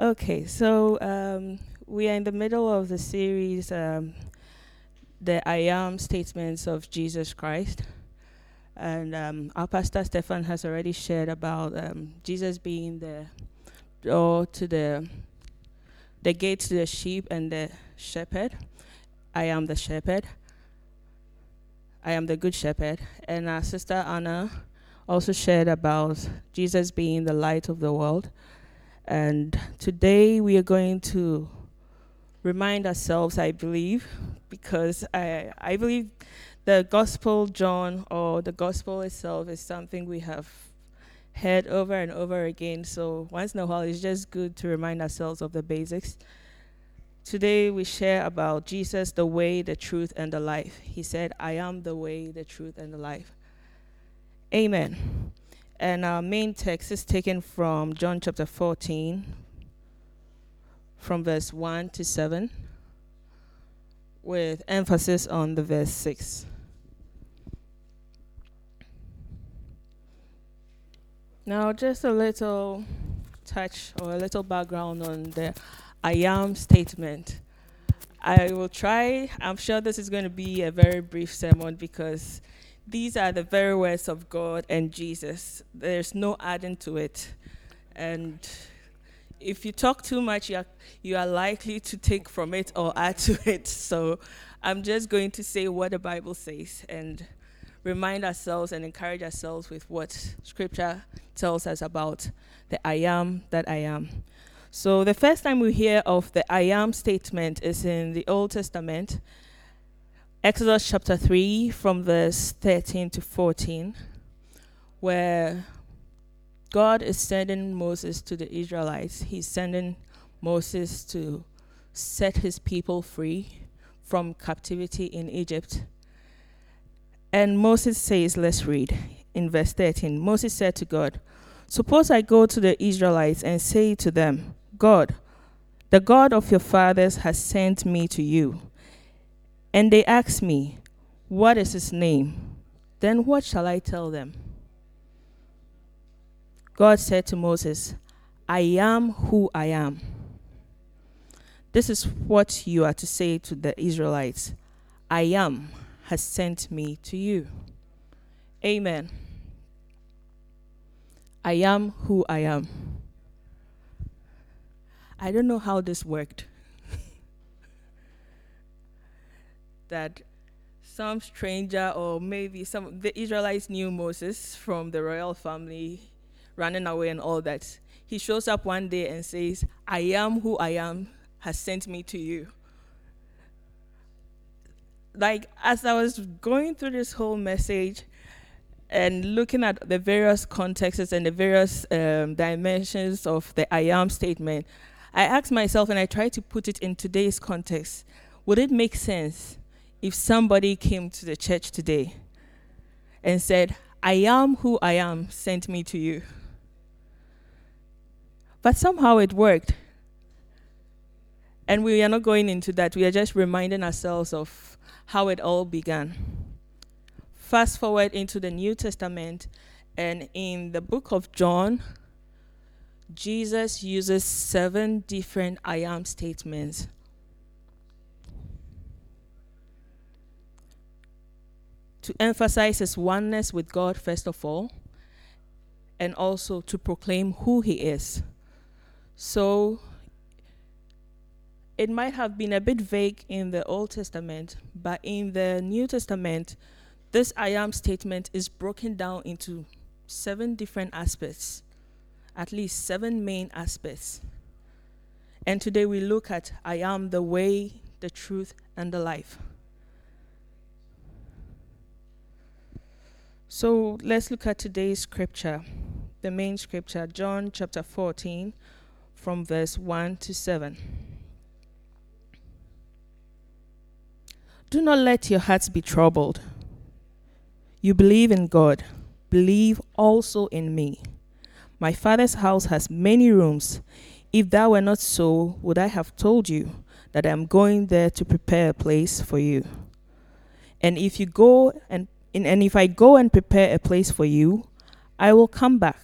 Okay, so um, we are in the middle of the series, um, the I am statements of Jesus Christ. And um, our pastor Stefan has already shared about um, Jesus being the door to the the gate to the sheep and the shepherd. I am the shepherd. I am the good shepherd. And our sister Anna also shared about Jesus being the light of the world. And today we are going to remind ourselves, I believe, because I, I believe the Gospel John or the Gospel itself is something we have heard over and over again. So once in a while, it's just good to remind ourselves of the basics. Today we share about Jesus, the way, the truth, and the life. He said, I am the way, the truth, and the life. Amen. And our main text is taken from John chapter 14, from verse 1 to 7, with emphasis on the verse 6. Now, just a little touch or a little background on the I am statement. I will try, I'm sure this is going to be a very brief sermon because these are the very words of God and Jesus. There's no adding to it. And if you talk too much, you are, you are likely to take from it or add to it. So I'm just going to say what the Bible says and remind ourselves and encourage ourselves with what Scripture tells us about the I am that I am. So the first time we hear of the I am statement is in the Old Testament, Exodus chapter 3, from verse 13 to 14, where God is sending Moses to the Israelites. He's sending Moses to set his people free from captivity in Egypt. And Moses says, let's read in verse 13. Moses said to God, Suppose I go to the Israelites and say to them, God, the God of your fathers has sent me to you. And they ask me, What is his name? Then what shall I tell them? God said to Moses, I am who I am. This is what you are to say to the Israelites I am has sent me to you. Amen. I am who I am. I don't know how this worked. That some stranger or maybe some the Israelites knew Moses from the royal family running away and all that. He shows up one day and says, I am who I am has sent me to you. Like as I was going through this whole message, and looking at the various contexts and the various um, dimensions of the I am statement, I asked myself and I tried to put it in today's context. Would it make sense if somebody came to the church today and said, I am who I am, sent me to you? But somehow it worked. And we are not going into that. We are just reminding ourselves of how it all began fast forward into the New Testament, and in the book of John, Jesus uses seven different I am statements. To emphasize his oneness with God, first of all, and also to proclaim who he is. So it might have been a bit vague in the Old Testament, but in the New Testament, this I am statement is broken down into seven different aspects, at least seven main aspects. And today we look at I am the way, the truth, and the life. So let's look at today's scripture, the main scripture, John chapter 14, from verse 1 to 7. Do not let your hearts be troubled. You believe in God, believe also in me. My Father's house has many rooms. If that were not so, would I have told you that I am going there to prepare a place for you? And if you go and and if I go and prepare a place for you, I will come back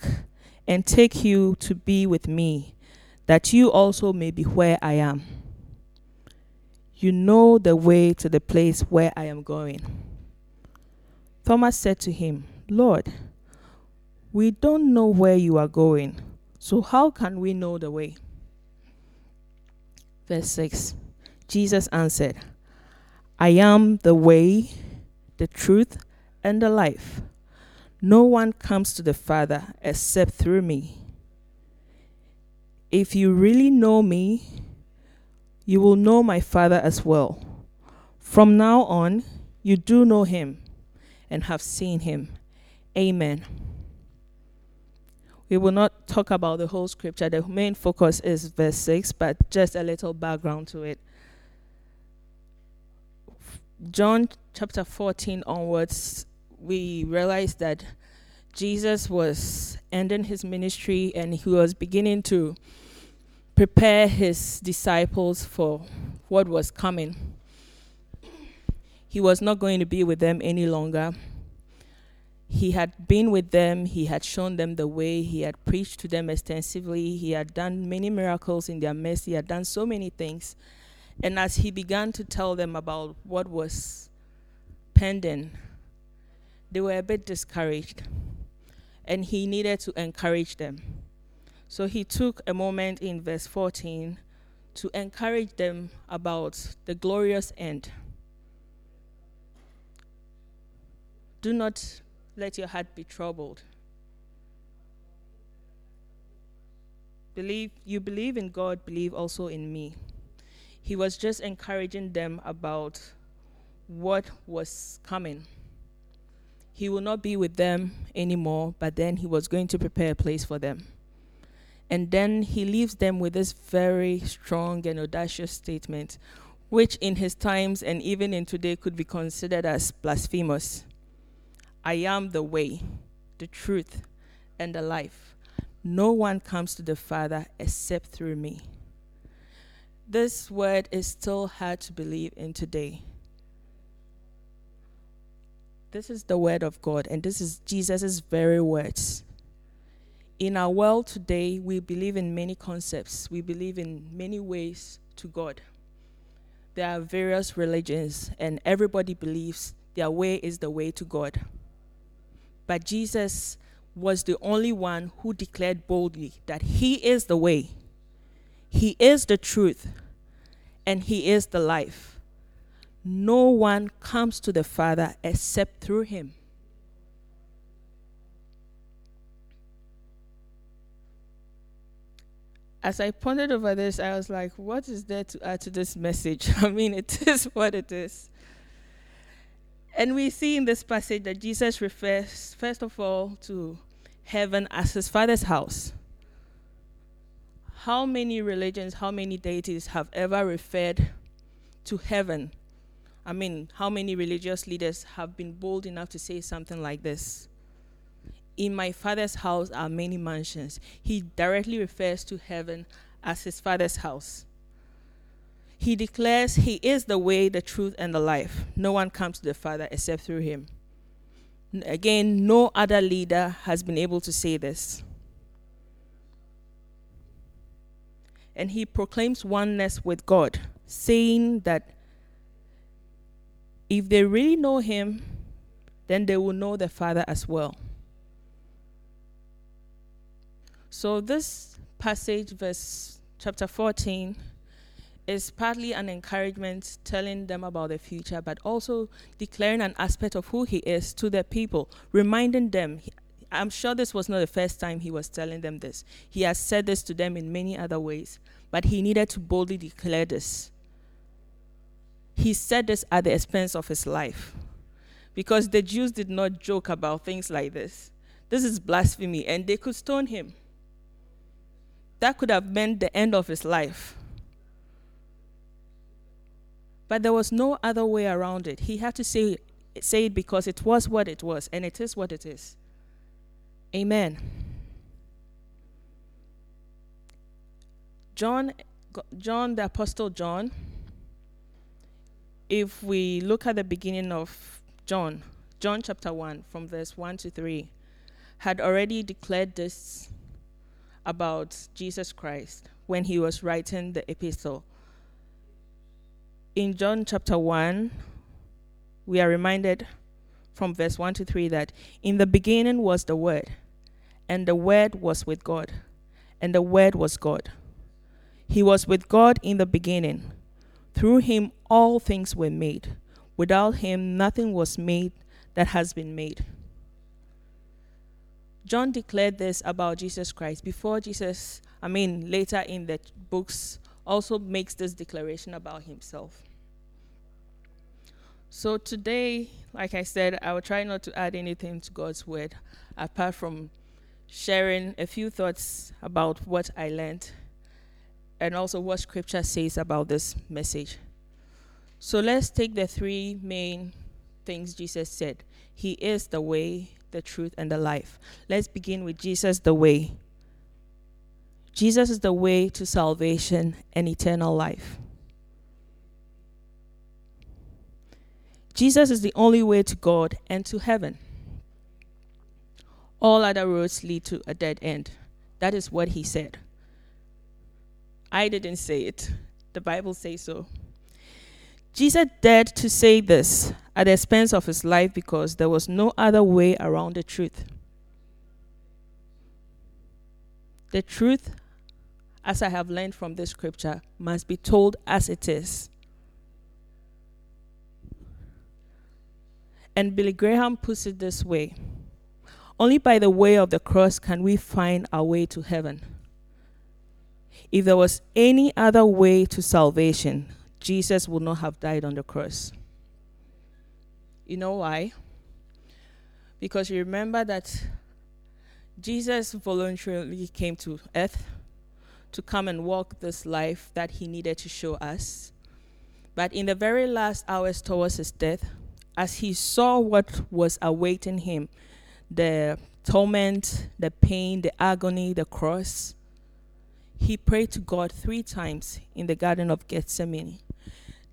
and take you to be with me, that you also may be where I am. You know the way to the place where I am going. Thomas said to him, Lord, we don't know where you are going, so how can we know the way? Verse 6 Jesus answered, I am the way, the truth, and the life. No one comes to the Father except through me. If you really know me, you will know my Father as well. From now on, you do know him and have seen him. Amen. We will not talk about the whole scripture. The main focus is verse 6, but just a little background to it. John chapter 14 onwards, we realized that Jesus was ending his ministry and he was beginning to prepare his disciples for what was coming. He was not going to be with them any longer. He had been with them, he had shown them the way, he had preached to them extensively, he had done many miracles in their midst, he had done so many things. And as he began to tell them about what was pending, they were a bit discouraged. And he needed to encourage them. So he took a moment in verse 14 to encourage them about the glorious end. Do not let your heart be troubled. Believe you believe in God, believe also in me. He was just encouraging them about what was coming. He will not be with them anymore, but then he was going to prepare a place for them. And then he leaves them with this very strong and audacious statement, which in his times and even in today could be considered as blasphemous. I am the way, the truth, and the life. No one comes to the Father except through me. This word is still hard to believe in today. This is the word of God, and this is Jesus' very words. In our world today, we believe in many concepts, we believe in many ways to God. There are various religions, and everybody believes their way is the way to God. But Jesus was the only one who declared boldly that He is the way, He is the truth, and He is the life. No one comes to the Father except through Him. As I pondered over this, I was like, what is there to add to this message? I mean, it is what it is. And we see in this passage that Jesus refers, first of all, to heaven as his father's house. How many religions, how many deities have ever referred to heaven? I mean, how many religious leaders have been bold enough to say something like this? In my father's house are many mansions. He directly refers to heaven as his father's house. He declares he is the way, the truth, and the life. No one comes to the Father except through him. Again, no other leader has been able to say this. And he proclaims oneness with God, saying that if they really know him, then they will know the Father as well. So, this passage, verse chapter 14, is partly an encouragement telling them about the future, but also declaring an aspect of who he is to the people, reminding them. I'm sure this was not the first time he was telling them this. He has said this to them in many other ways, but he needed to boldly declare this. He said this at the expense of his life because the Jews did not joke about things like this. This is blasphemy, and they could stone him. That could have meant the end of his life. But there was no other way around it. He had to say, say it because it was what it was, and it is what it is. Amen. John, John, the Apostle John, if we look at the beginning of John, John chapter 1, from verse 1 to 3, had already declared this about Jesus Christ when he was writing the epistle. In John chapter 1, we are reminded from verse 1 to 3 that in the beginning was the Word, and the Word was with God, and the Word was God. He was with God in the beginning. Through him all things were made. Without him nothing was made that has been made. John declared this about Jesus Christ before Jesus, I mean, later in the books, also makes this declaration about himself. So today, like I said, I will try not to add anything to God's word apart from sharing a few thoughts about what I learned and also what scripture says about this message. So let's take the three main things Jesus said He is the way, the truth, and the life. Let's begin with Jesus, the way. Jesus is the way to salvation and eternal life. Jesus is the only way to God and to heaven. All other roads lead to a dead end. That is what he said. I didn't say it. The Bible says so. Jesus dared to say this at the expense of his life because there was no other way around the truth. The truth, as I have learned from this scripture, must be told as it is. And Billy Graham puts it this way Only by the way of the cross can we find our way to heaven. If there was any other way to salvation, Jesus would not have died on the cross. You know why? Because you remember that Jesus voluntarily came to earth to come and walk this life that he needed to show us. But in the very last hours towards his death, as he saw what was awaiting him the torment, the pain, the agony, the cross he prayed to God three times in the Garden of Gethsemane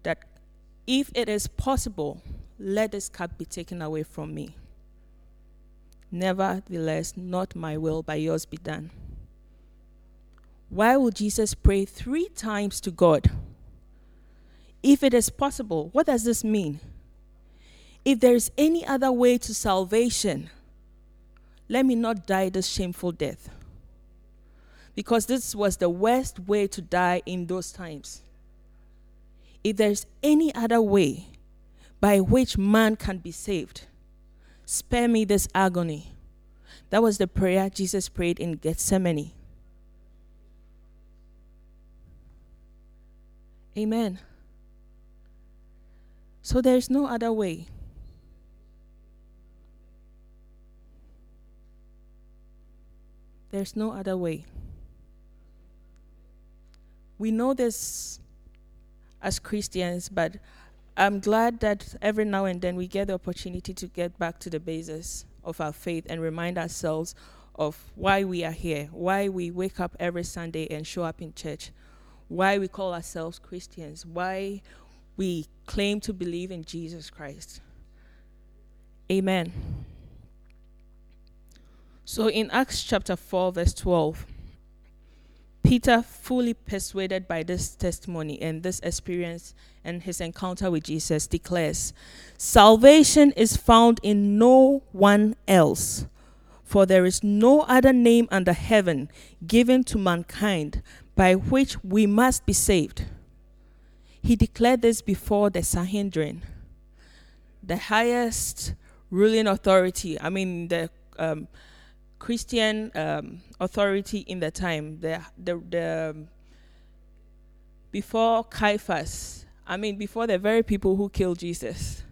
that if it is possible, let this cup be taken away from me. Nevertheless, not my will, but yours be done. Why would Jesus pray three times to God? If it is possible, what does this mean? If there is any other way to salvation, let me not die this shameful death. Because this was the worst way to die in those times. If there's any other way by which man can be saved, spare me this agony. That was the prayer Jesus prayed in Gethsemane. Amen. So there's no other way. There's no other way. We know this as Christians, but I'm glad that every now and then we get the opportunity to get back to the basis of our faith and remind ourselves of why we are here, why we wake up every Sunday and show up in church, why we call ourselves Christians, why we claim to believe in Jesus Christ. Amen. So in Acts chapter 4, verse 12, Peter, fully persuaded by this testimony and this experience and his encounter with Jesus, declares Salvation is found in no one else, for there is no other name under heaven given to mankind by which we must be saved. He declared this before the Sanhedrin, the highest ruling authority. I mean, the um, Christian um, authority in the time, the, the, the um, before Caiaphas, I mean, before the very people who killed Jesus,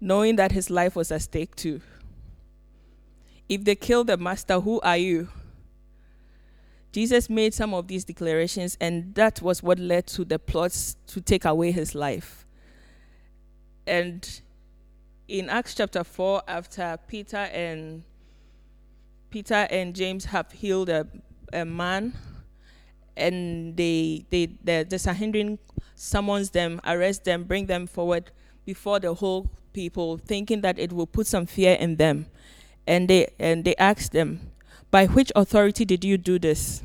knowing that his life was at stake too. If they kill the master, who are you? Jesus made some of these declarations, and that was what led to the plots to take away his life. And in Acts chapter 4, after Peter and Peter and James have healed a, a man, and they, they the, the Sanhedrin summons them, arrest them, bring them forward before the whole people, thinking that it will put some fear in them. And they and they asked them, By which authority did you do this?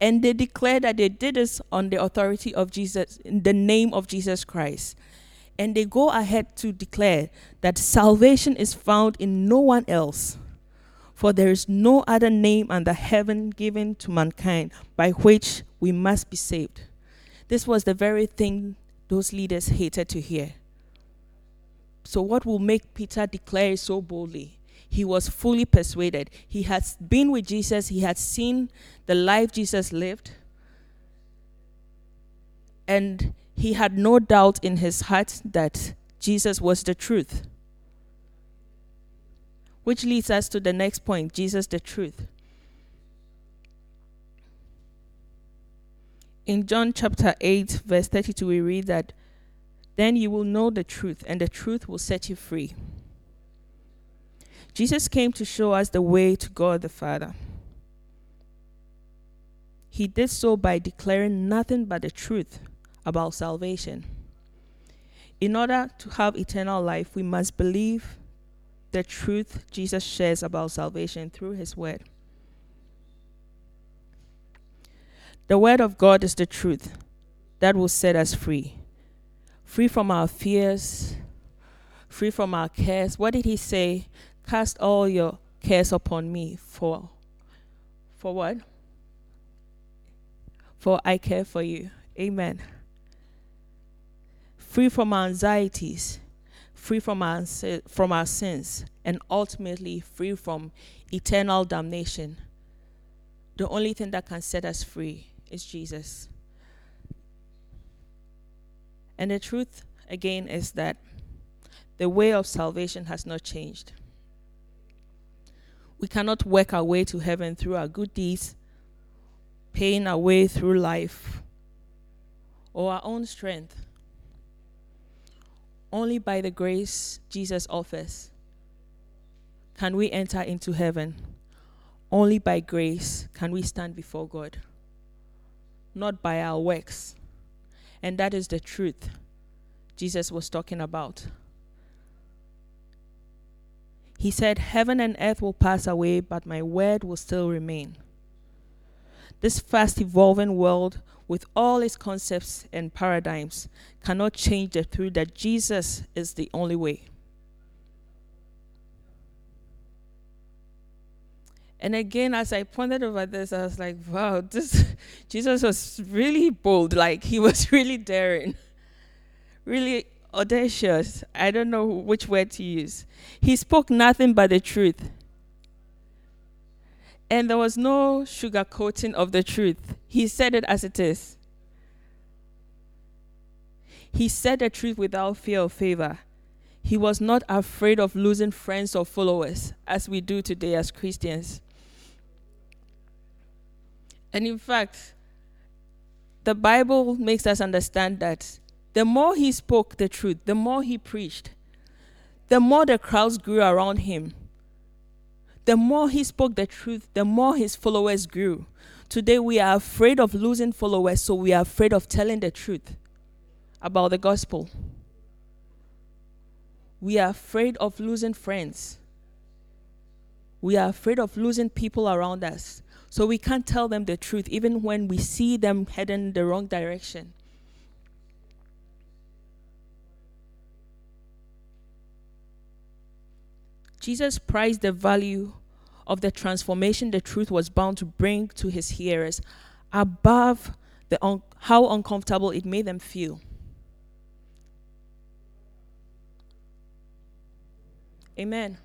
And they declared that they did this on the authority of Jesus, in the name of Jesus Christ. And they go ahead to declare that salvation is found in no one else. For there is no other name under heaven given to mankind by which we must be saved. This was the very thing those leaders hated to hear. So, what will make Peter declare so boldly? He was fully persuaded. He had been with Jesus, he had seen the life Jesus lived, and he had no doubt in his heart that Jesus was the truth. Which leads us to the next point Jesus the truth. In John chapter 8, verse 32, we read that, Then you will know the truth, and the truth will set you free. Jesus came to show us the way to God the Father. He did so by declaring nothing but the truth about salvation. In order to have eternal life, we must believe the truth Jesus shares about salvation through his word. The word of God is the truth that will set us free. Free from our fears, free from our cares. What did he say? Cast all your cares upon me for for what? For I care for you. Amen. Free from our anxieties, free from our, from our sins, and ultimately free from eternal damnation. The only thing that can set us free is Jesus. And the truth, again, is that the way of salvation has not changed. We cannot work our way to heaven through our good deeds, paying our way through life, or our own strength only by the grace Jesus offers can we enter into heaven. Only by grace can we stand before God, not by our works. And that is the truth Jesus was talking about. He said, Heaven and earth will pass away, but my word will still remain. This fast evolving world with all its concepts and paradigms, cannot change the truth that Jesus is the only way. And again, as I pondered over this, I was like, wow, this Jesus was really bold. Like he was really daring, really audacious. I don't know which word to use. He spoke nothing but the truth. And there was no sugarcoating of the truth. He said it as it is. He said the truth without fear or favor. He was not afraid of losing friends or followers, as we do today as Christians. And in fact, the Bible makes us understand that the more he spoke the truth, the more he preached, the more the crowds grew around him the more he spoke the truth, the more his followers grew. Today we are afraid of losing followers, so we are afraid of telling the truth about the gospel. We are afraid of losing friends. We are afraid of losing people around us. So we can't tell them the truth even when we see them heading the wrong direction. Jesus prized the value of the transformation the truth was bound to bring to his hearers above the un- how uncomfortable it made them feel. Amen.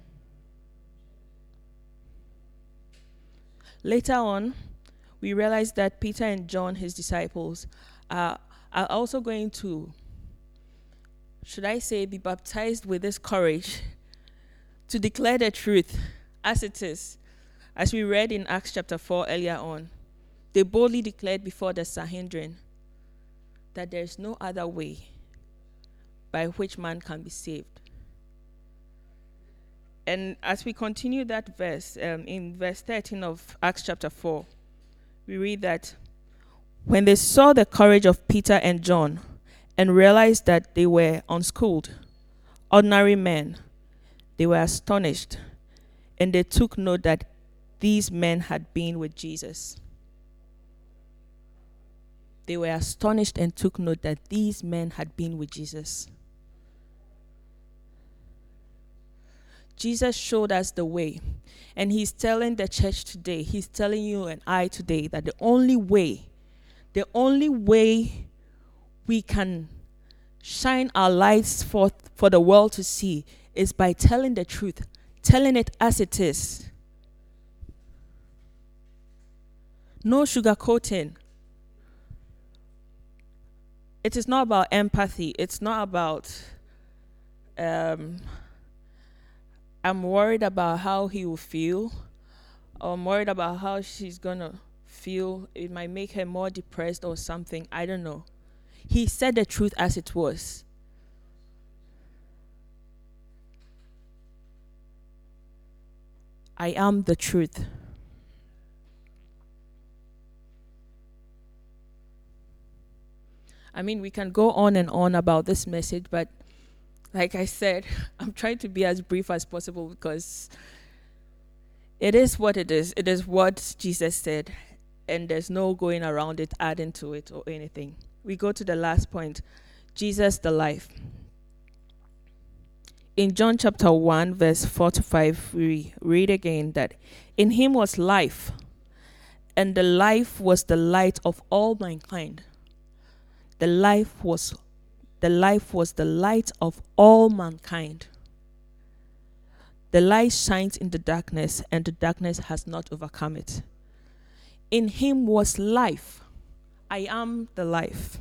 Later on, we realize that Peter and John, his disciples, are, are also going to, should I say, be baptized with this courage to declare the truth as it is. As we read in Acts chapter 4 earlier on, they boldly declared before the Sanhedrin that there is no other way by which man can be saved. And as we continue that verse, um, in verse 13 of Acts chapter 4, we read that when they saw the courage of Peter and John and realized that they were unschooled, ordinary men, they were astonished and they took note that these men had been with Jesus. They were astonished and took note that these men had been with Jesus. Jesus showed us the way. And he's telling the church today, he's telling you and I today that the only way, the only way we can shine our lights forth for the world to see is by telling the truth, telling it as it is. No sugarcoating. It is not about empathy. It's not about, um, I'm worried about how he will feel. Or I'm worried about how she's going to feel. It might make her more depressed or something. I don't know. He said the truth as it was. I am the truth. I mean, we can go on and on about this message, but like I said, I'm trying to be as brief as possible because it is what it is. It is what Jesus said, and there's no going around it, adding to it, or anything. We go to the last point Jesus the life. In John chapter 1, verse 4 to 5, we read again that in him was life, and the life was the light of all mankind. The life was the life was the light of all mankind. The light shines in the darkness, and the darkness has not overcome it. In him was life. I am the life.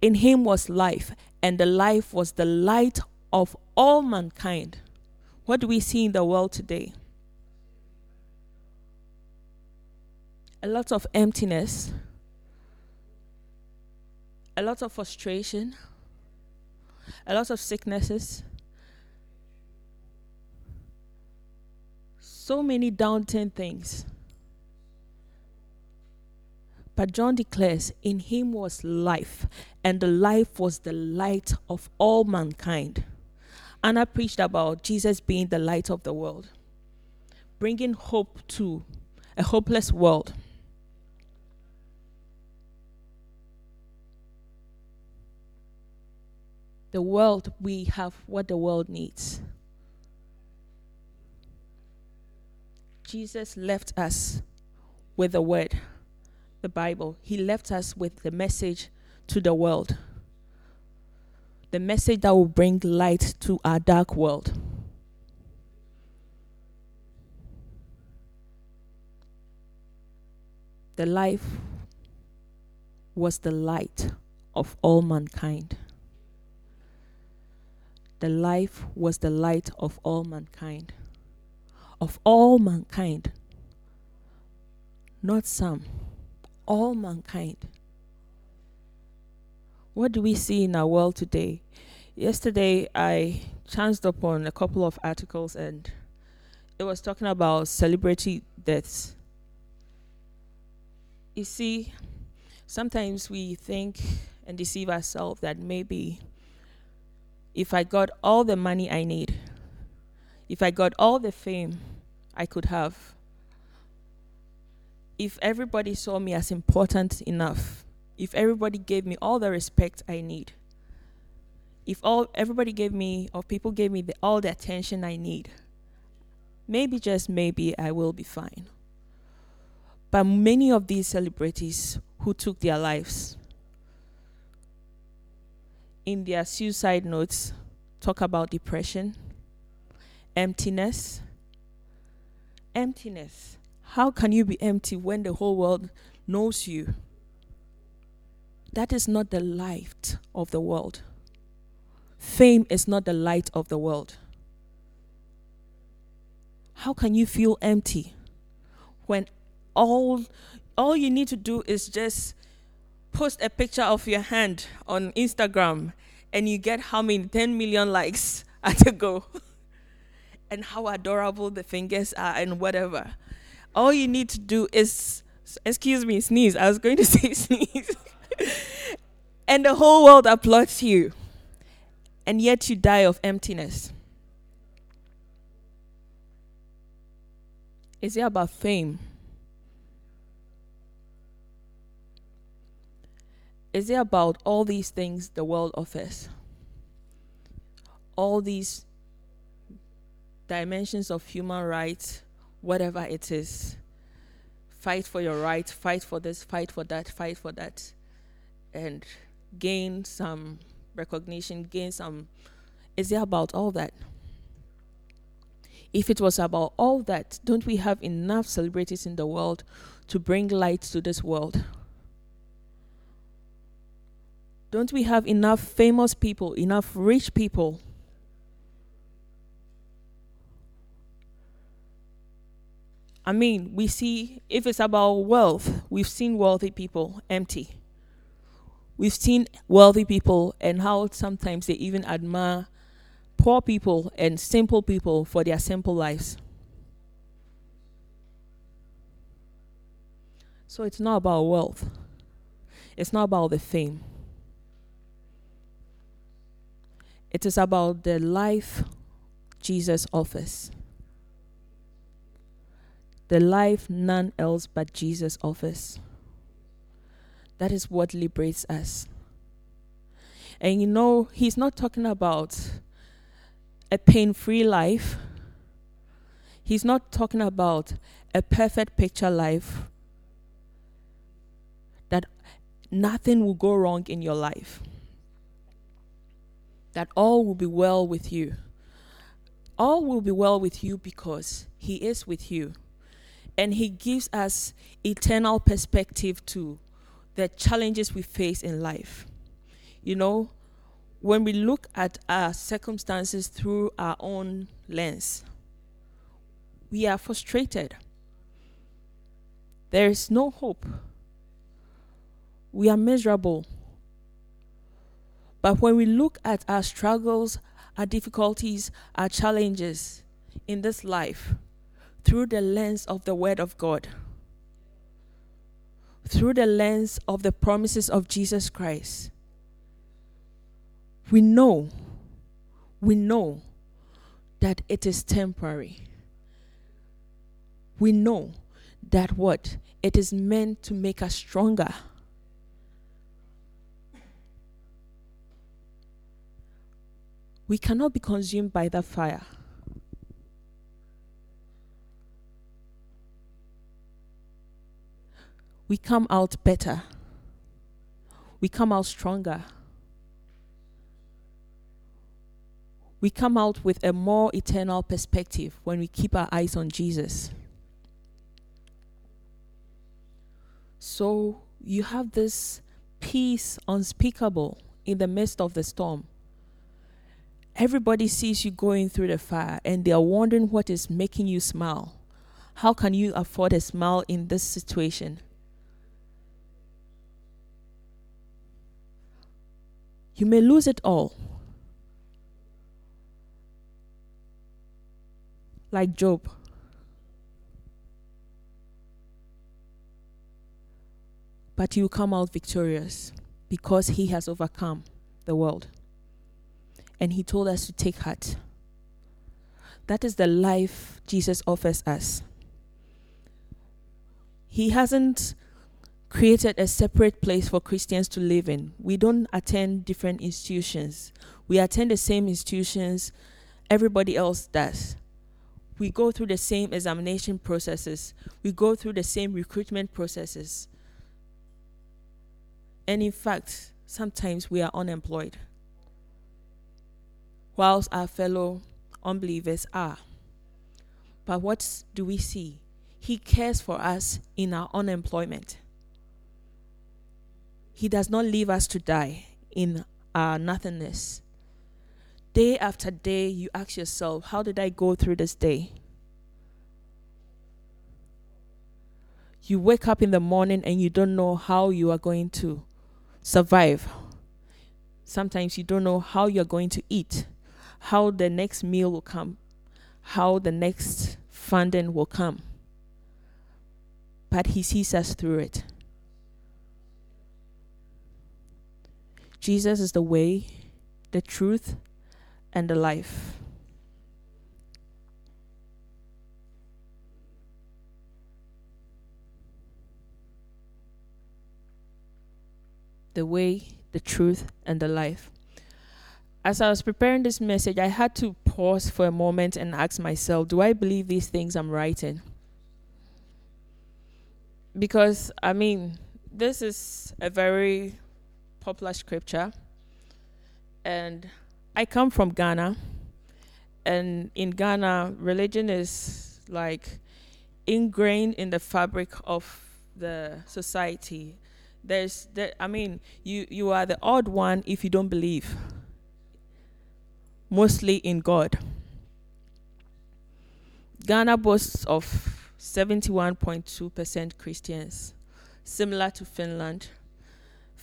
In him was life, and the life was the light of all mankind. What do we see in the world today? A lot of emptiness, a lot of frustration, a lot of sicknesses, so many daunting things. But John declares, In him was life, and the life was the light of all mankind. Anna preached about Jesus being the light of the world, bringing hope to a hopeless world. The world, we have what the world needs. Jesus left us with the word, the Bible. He left us with the message to the world the message that will bring light to our dark world. The life was the light of all mankind. The life was the light of all mankind. Of all mankind. Not some, all mankind. What do we see in our world today? Yesterday, I chanced upon a couple of articles and it was talking about celebrity deaths. You see, sometimes we think and deceive ourselves that maybe if I got all the money I need, if I got all the fame I could have, if everybody saw me as important enough, if everybody gave me all the respect I need, if all everybody gave me or people gave me the, all the attention I need, maybe just maybe I will be fine. But many of these celebrities who took their lives in their suicide notes talk about depression, emptiness. Emptiness. How can you be empty when the whole world knows you? That is not the light of the world. Fame is not the light of the world. How can you feel empty when all all you need to do is just post a picture of your hand on Instagram and you get how many 10 million likes at a go and how adorable the fingers are and whatever all you need to do is excuse me sneeze i was going to say sneeze and the whole world applauds you, and yet you die of emptiness. Is it about fame? Is it about all these things the world offers? All these dimensions of human rights, whatever it is. Fight for your right, fight for this, fight for that, fight for that, and gain some recognition, gain some. Is it about all that? If it was about all that, don't we have enough celebrities in the world to bring light to this world? Don't we have enough famous people, enough rich people? I mean, we see, if it's about wealth, we've seen wealthy people empty. We've seen wealthy people and how sometimes they even admire poor people and simple people for their simple lives. So it's not about wealth, it's not about the fame. It is about the life Jesus offers. The life none else but Jesus offers. That is what liberates us. And you know, he's not talking about a pain free life, he's not talking about a perfect picture life, that nothing will go wrong in your life that all will be well with you. All will be well with you because He is with you. And He gives us eternal perspective to the challenges we face in life. You know, when we look at our circumstances through our own lens, we are frustrated. There is no hope. We are miserable. But when we look at our struggles, our difficulties, our challenges in this life through the lens of the Word of God, through the lens of the promises of Jesus Christ, we know, we know that it is temporary. We know that what? It is meant to make us stronger. we cannot be consumed by that fire. We come out better. We come out stronger. We come out with a more eternal perspective when we keep our eyes on Jesus. So you have this peace unspeakable in the midst of the storm Everybody sees you going through the fire and they are wondering what is making you smile. How can you afford a smile in this situation? You may lose it all. Like Job. But you come out victorious because he has overcome the world and he told us to take heart. That is the life Jesus offers us. He hasn't created a separate place for Christians to live in. We don't attend different institutions. We attend the same institutions everybody else does. We go through the same examination processes. We go through the same recruitment processes. And in fact, sometimes we are unemployed whilst our fellow unbelievers are. But what do we see? He cares for us in our unemployment. He does not leave us to die in our nothingness. Day after day, you ask yourself, How did I go through this day? You wake up in the morning and you don't know how you are going to survive. Sometimes you don't know how you're going to eat how the next meal will come, how the next funding will come. But He sees us through it. Jesus is the way, the truth, and the life. The way, the truth, and the life. As I was preparing this message, I had to pause for a moment and ask myself, do I believe these things I'm writing? Because, I mean, this is a very popular scripture, and I come from Ghana, and in Ghana, religion is like ingrained in the fabric of the society. There's, there, I mean, you you are the odd one if you don't believe. Mostly in God. Ghana boasts of 71.2% Christians, similar to Finland.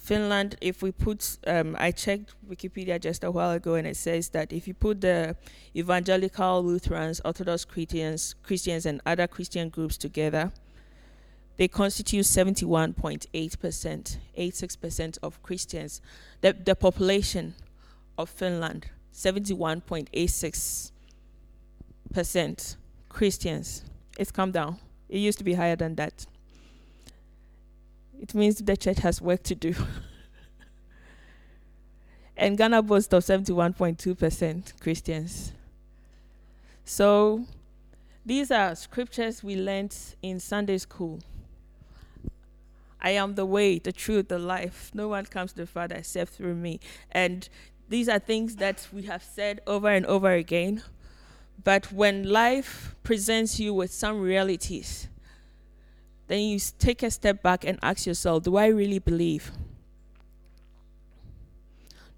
Finland, if we put, um, I checked Wikipedia just a while ago, and it says that if you put the evangelical Lutherans, Orthodox Christians, Christians, and other Christian groups together, they constitute 71.8%, 86% of Christians. The, the population of Finland, 71.86% Christians. It's come down. It used to be higher than that. It means the church has work to do. and Ghana boasts of 71.2% Christians. So these are scriptures we learned in Sunday school. I am the way, the truth, the life. No one comes to the Father except through me. And these are things that we have said over and over again. But when life presents you with some realities, then you take a step back and ask yourself Do I really believe?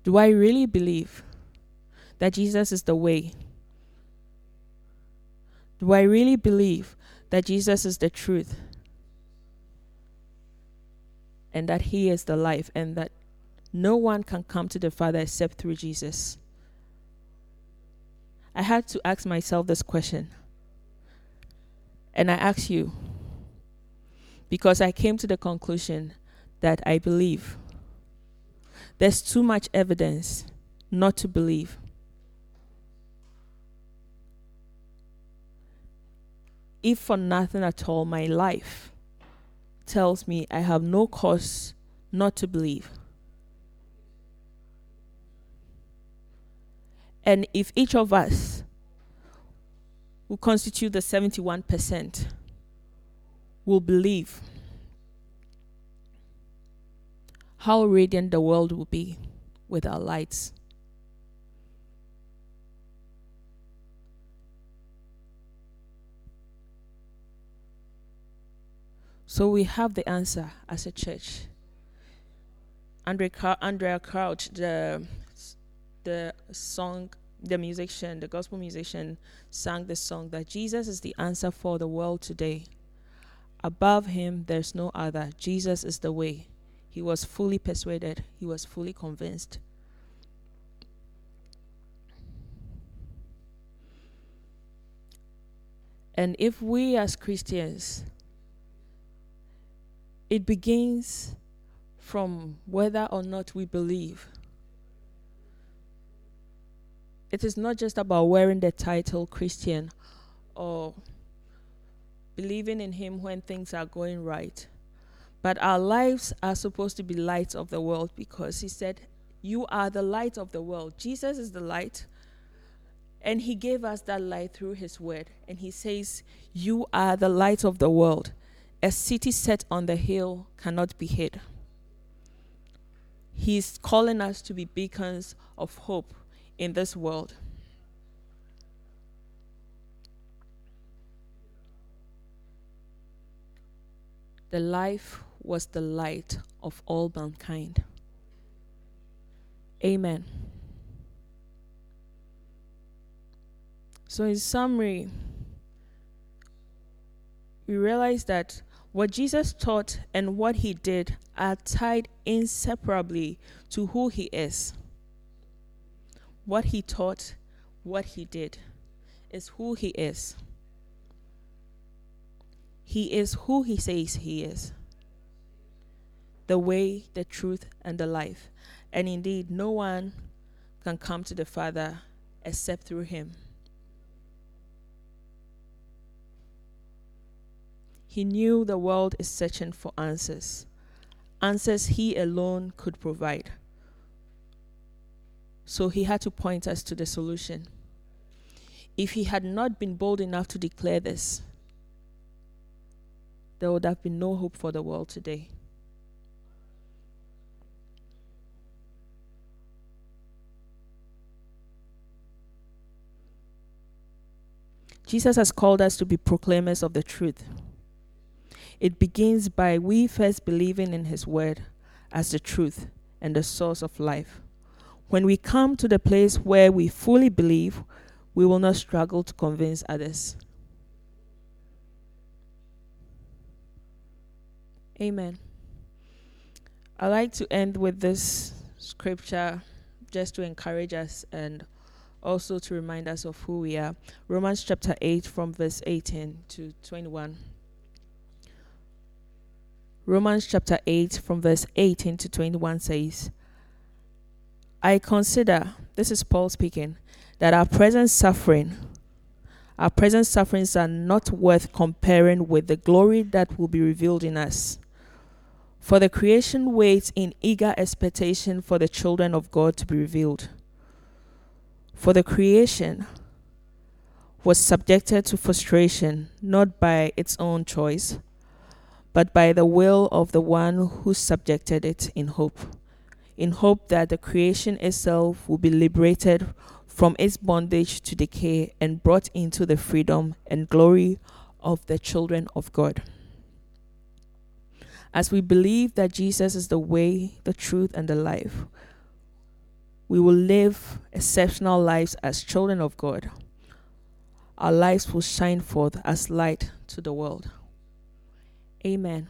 Do I really believe that Jesus is the way? Do I really believe that Jesus is the truth? And that He is the life, and that no one can come to the Father except through Jesus? I had to ask myself this question. And I ask you because I came to the conclusion that I believe. There's too much evidence not to believe. If for nothing at all, my life tells me I have no cause not to believe. And if each of us who constitute the 71% will believe, how radiant the world will be with our lights. So we have the answer as a church. Andraé, Andraé Crouch, the the song, the musician, the gospel musician, sang the song that Jesus is the answer for the world today. Above him, there's no other. Jesus is the way. He was fully persuaded, he was fully convinced. And if we as Christians, it begins from whether or not we believe. It is not just about wearing the title Christian or believing in Him when things are going right. But our lives are supposed to be lights of the world because He said, You are the light of the world. Jesus is the light. And He gave us that light through His word. And He says, You are the light of the world. A city set on the hill cannot be hid. He's calling us to be beacons of hope in this world. The life was the light of all mankind. Amen. So, in summary, we realize that what Jesus taught and what he did are tied inseparably to who he is what he taught, what he did, is who he is. He is who he says he is the way, the truth, and the life. And indeed, no one can come to the Father except through him. He knew the world is searching for answers answers he alone could provide. So he had to point us to the solution. If he had not been bold enough to declare this, there would have been no hope for the world today. Jesus has called us to be proclaimers of the truth. It begins by we first believing in His Word as the truth and the source of life. When we come to the place where we fully believe, we will not struggle to convince others. Amen. I like to end with this scripture just to encourage us and also to remind us of who we are. Romans chapter 8, from verse 18 to 21. Romans chapter 8, from verse 18 to 21 says, I consider, this is Paul speaking, that our present suffering, our present sufferings are not worth comparing with the glory that will be revealed in us. For the creation waits in eager expectation for the children of God to be revealed. For the creation was subjected to frustration not by its own choice, but by the will of the one who subjected it in hope, in hope that the creation itself will be liberated from its bondage to decay and brought into the freedom and glory of the children of God. As we believe that Jesus is the way, the truth, and the life, we will live exceptional lives as children of God. Our lives will shine forth as light to the world. Amen.